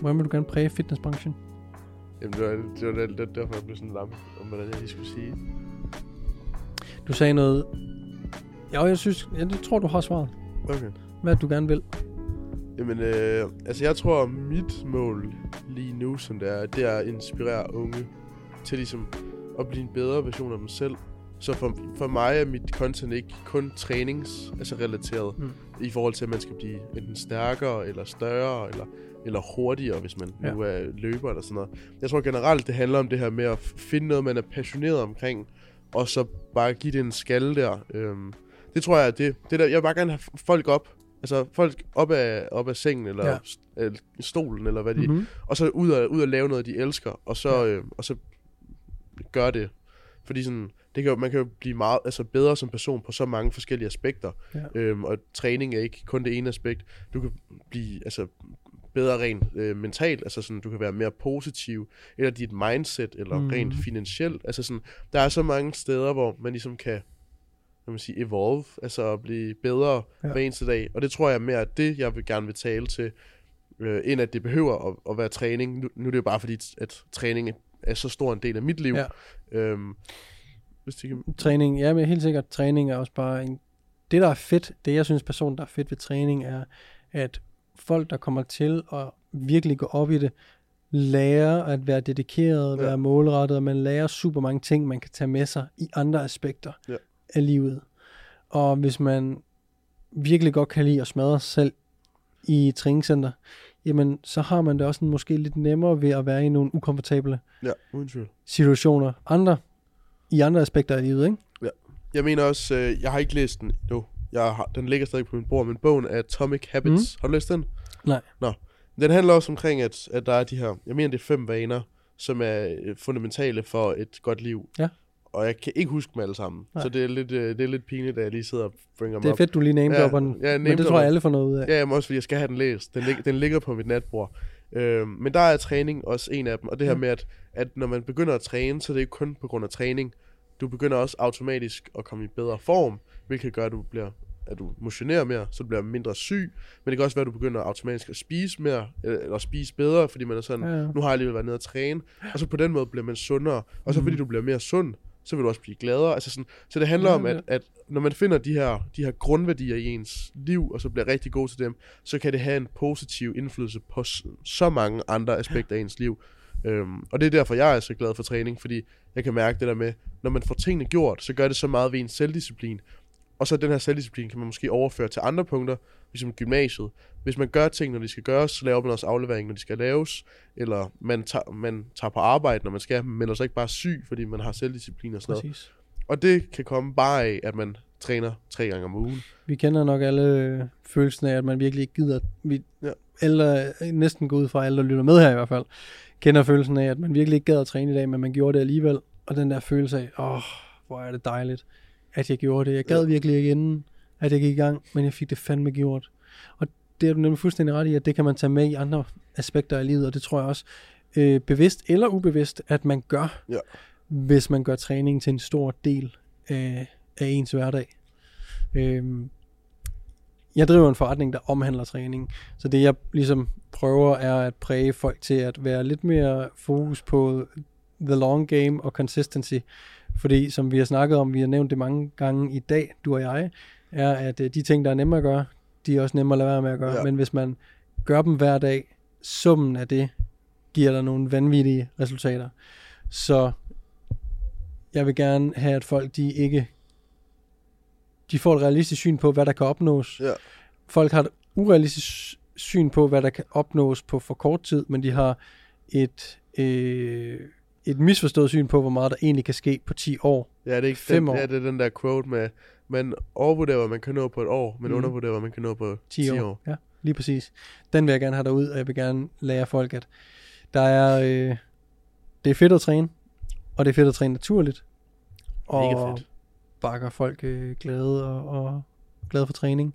Hvordan vil du gerne præge fitnessbranchen? Jamen, det var, det var, det var derfor, jeg blev sådan lam om, hvordan jeg lige skulle sige. Du sagde noget... Ja, jeg synes... Jeg tror, du har svaret. Okay. Hvad du gerne vil? Jamen, øh, altså jeg tror, mit mål lige nu, som det er, det er at inspirere unge til ligesom at blive en bedre version af dem selv. Så for, for mig er mit content ikke kun trænings, altså relateret, Mm. i forhold til, at man skal blive enten stærkere, eller større, eller, eller hurtigere, hvis man Ja. nu er løber eller sådan noget. Jeg tror generelt, det handler om det her med at finde noget, man er passioneret omkring, og så bare give det en skalle der. Øhm, det tror jeg, at det, det der, jeg vil bare gerne have folk op, altså folk op af, op af sengen, eller Ja. st- eller stolen, eller hvad de, Mm-hmm. og så ud og, ud og lave noget, de elsker, og så, ja. øh, og så gør det. Fordi sådan, det kan, jo- man kan jo blive meget altså bedre som person på så mange forskellige aspekter. Ja. Øhm, og træning er ikke kun det ene aspekt. Du kan blive altså, bedre rent øh, mentalt, altså sådan, du kan være mere positiv, eller dit mindset, eller mm. rent finansielt. Altså sådan, der er så mange steder, hvor man ligesom kan kan man sige, evolve, altså at blive bedre Ja. hver eneste dag. Og det tror jeg er mere det, jeg vil gerne vil tale til, øh, end at det behøver at, at være træning. Nu, nu er det jo bare fordi, at træning er så stor en del af mit liv. Ja. Øhm, hvis det kan... Træning, ja, men helt sikkert, træning er også bare en... Det, der er fedt, det jeg synes personligt, der er fedt ved træning, er, at folk, der kommer til at virkelig gå op i det, lærer at være dedikeret, Ja. være målrettet, og man lærer super mange ting, man kan tage med sig i andre aspekter Ja. af livet. Og hvis man virkelig godt kan lide at smadre sig selv i træningscenter, jamen så har man det også måske lidt nemmere ved at være i nogle ukomfortable Ja, situationer. Andre, i andre aspekter af livet, ikke? Jeg mener også, øh, jeg har ikke læst den nu. Jeg har, den ligger stadig på min bord, men bogen er Atomic Habits. Mm. Har du læst den? Nej. Nå. Den handler også omkring, at, at der er de her, jeg mener det er fem vaner, som er øh, fundamentale for et godt liv. Ja. Og jeg kan ikke huske dem alle sammen. Nej. Så det er lidt, øh, det er lidt pinligt, at jeg lige sidder og bringer dem Det er fedt, du lige name Ja, den, ja, men det tror jeg alle får noget ud af. Ja, jamen også fordi jeg skal have den læst. Den, lig, den ligger på mit natbord. Øhm, men der er træning også en af dem. Og det her Ja. med, at, at når man begynder at træne, så er det ikke kun på grund af træning. Du begynder også automatisk at komme i bedre form, hvilket gør, at du bliver at du motionerer mere, så du bliver mindre syg. Men det kan også være, at du begynder automatisk at spise mere, eller eller spise bedre, fordi man er sådan, Ja, ja. nu har jeg alligevel været nede og træne. Og så på den måde bliver man sundere. Og så fordi Mhm. du bliver mere sund, så vil du også blive gladere. Altså sådan, så det handler Ja, om, ja. at, at når man finder de her, de her grundværdier i ens liv, og så bliver rigtig god til dem, så kan det have en positiv indflydelse på så mange andre aspekter af ens liv. Øhm, og det er derfor, jeg er så glad for træning, fordi jeg kan mærke det der med, når man får tingene gjort, så gør det så meget ved ens selvdisciplin. Og så den her selvdisciplin kan man måske overføre til andre punkter, ligesom gymnasiet. Hvis man gør ting, når de skal gøres, så laver man også aflevering, når de skal laves. Eller man tager, man tager på arbejde, når man skal, men melder sig ikke bare syg, fordi man har selvdisciplin og sådan noget. Præcis. Og det kan komme bare af, at man træner tre gange om ugen. Vi kender nok alle følelsen af, at man virkelig ikke gider. Vi, Ja. alle, øh, næsten gå ud fra alle, der lytter med her i hvert fald, kender følelsen af, at man virkelig ikke gad at træne i dag, men man gjorde det alligevel. Og den der følelse af, åh, oh, hvor er det dejligt, at jeg gjorde det. Jeg gad virkelig ikke inden, at jeg gik i gang, men jeg fik det fandme gjort. Og det er du nemlig fuldstændig ret i, at det kan man tage med i andre aspekter af livet, og det tror jeg også, øh, bevidst eller ubevidst, at man gør, Ja. hvis man gør træning til en stor del af, af ens hverdag. Øhm, jeg driver en forretning, der omhandler træning, så det jeg ligesom prøver er at præge folk til at være lidt mere fokus på the long game og consistency. Fordi som vi har snakket om, vi har nævnt det mange gange i dag, du og jeg, er at øh, de ting, der er nemme at gøre, de er også nemme at lade være med at gøre. Ja. Men hvis man gør dem hver dag, summen af det giver dig nogle vanvittige resultater. Så jeg vil gerne have, at folk de ikke de får et realistisk syn på, hvad der kan opnås. Ja. Folk har et urealistisk syn på, hvad der kan opnås på for kort tid, men de har et, øh, et misforstået syn på, hvor meget der egentlig kan ske på 10 år. Ja, det er ikke Fem den, år. Ja, det er den der quote med, man overvurderer, hvad man kan nå på et år, men mm. undervurderer, hvad man kan nå på 10, 10, 10 10 år. år. Ja, lige præcis. Den vil jeg gerne have derud, og jeg vil gerne lære folk, at der er, øh, det er fedt at træne, og det er fedt at træne naturligt. Og Mega fedt. bakker folk øh, glade og, og glade for træning.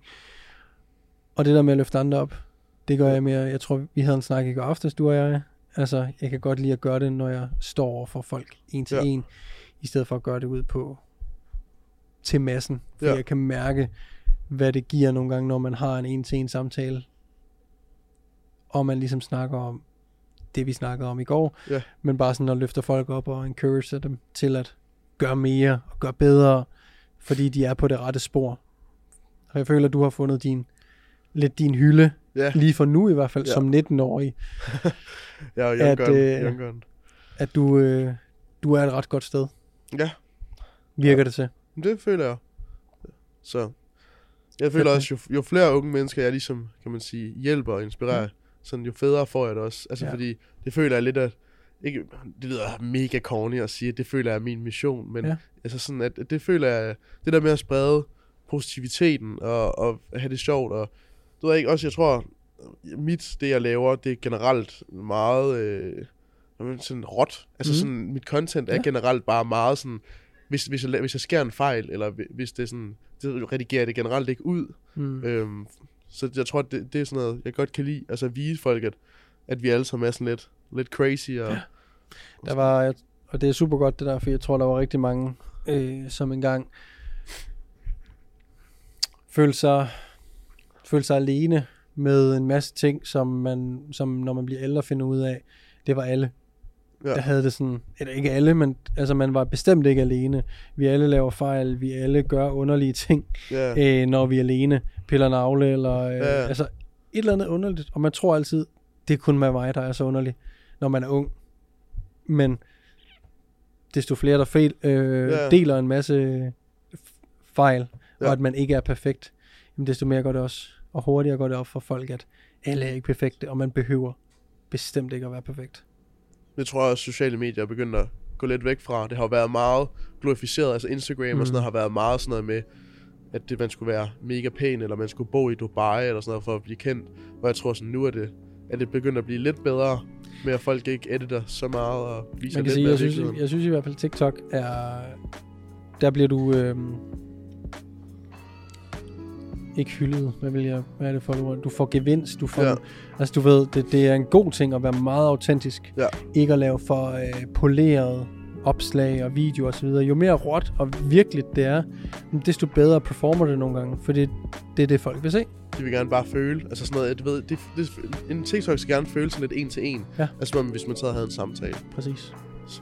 Og det der med at løfte andre op, det gør jeg mere, jeg tror vi havde en snak i går aftes, du og jeg. Altså, jeg kan godt lide at gøre det, når jeg står over for folk en til Ja. en, i stedet for at gøre det ud på til massen. For Ja. jeg kan mærke, hvad det giver nogle gange, når man har en en-til-en samtale. og man ligesom snakker om det, vi snakkede om i går, Ja. men bare sådan at løfter folk op og encourage dem til at gøre mere og gøre bedre, fordi de er på det rette spor. Og jeg føler, at du har fundet din, lidt din hylde, Ja, lige for nu i hvert fald, Ja. ja. som 19-årig, ja og at, øh, at du, øh, du er et ret godt sted, Ja, virker det til. det føler jeg. Så jeg føler også, jo, jo flere unge mennesker jeg ligesom, kan man sige, hjælper og inspirerer, mm. sådan jo federe får jeg det også. Altså Ja. ja. fordi, det føler jeg lidt at, ikke, det lyder mega corny at sige, at det føler jeg er min mission, men Ja. ja. altså sådan, at, at det føler jeg, det der med at sprede positiviteten og, og have det sjovt, og du ved ikke, også jeg tror, mit, det jeg laver, det er generelt meget, øh, sådan råt. Altså mm. sådan, mit content er Ja. generelt bare meget sådan, hvis, hvis, jeg, hvis jeg sker en fejl, eller hvi- hvis det er sådan, det redigerer jeg det generelt ikke ud. Mm. Øhm, så jeg tror, det, det er sådan noget, jeg godt kan lide. Altså at vise folk, at, at vi alle sammen er sådan lidt, lidt crazy. Og, Ja. Der var, og det er super godt det der, for jeg tror, der var rigtig mange, øh, som engang følte sig, følte sig alene med en masse ting, som man, som når man bliver ældre finder ud af, det var alle. Ja. Der havde det sådan, eller ikke alle, men altså man var bestemt ikke alene. Vi alle laver fejl, vi alle gør underlige ting, ja, øh, når vi er alene, piller navle, eller øh, Ja. altså et eller andet underligt, og man tror altid, det er kun med mig, der er så underlig, når man er ung. Men desto flere, der fejl, øh, Ja. deler en masse fejl. Ja. og at man ikke er perfekt, jamen desto mere går det også, og hurtigere går det op for folk, at alle er ikke perfekte, og man behøver bestemt ikke at være perfekt. det tror jeg også, sociale medier er begyndt at gå lidt væk fra. Det har været meget glorificeret. Altså Instagram mm. Mm. og sådan noget har været meget sådan noget med, at det, man skulle være mega pæn, eller man skulle bo i Dubai, eller sådan noget, for at blive kendt. Og jeg tror sådan, nu er det, er det begyndt at blive lidt bedre, med at folk ikke editer så meget, og viser Man kan lidt sige, mere jeg synes, jeg synes i hvert fald, TikTok er... Der bliver du... Øhm, ikke hyldet. Hvad, vil jeg, hvad er det for et ord? Du får gevinst. Du får, Ja. Altså du ved, det, det er en god ting at være meget autentisk. Ja. Ikke at lave for øh, poleret opslag og video og så videre. Jo mere råt og virkeligt det er, desto bedre performer det nogle gange. For det, det er det, folk vil se. De vil gerne bare føle, altså sådan noget, du ved, det, det, en TikTok skal gerne føle sådan lidt en til en. Ja. Altså hvis man sad og havde en samtale. Præcis. Så.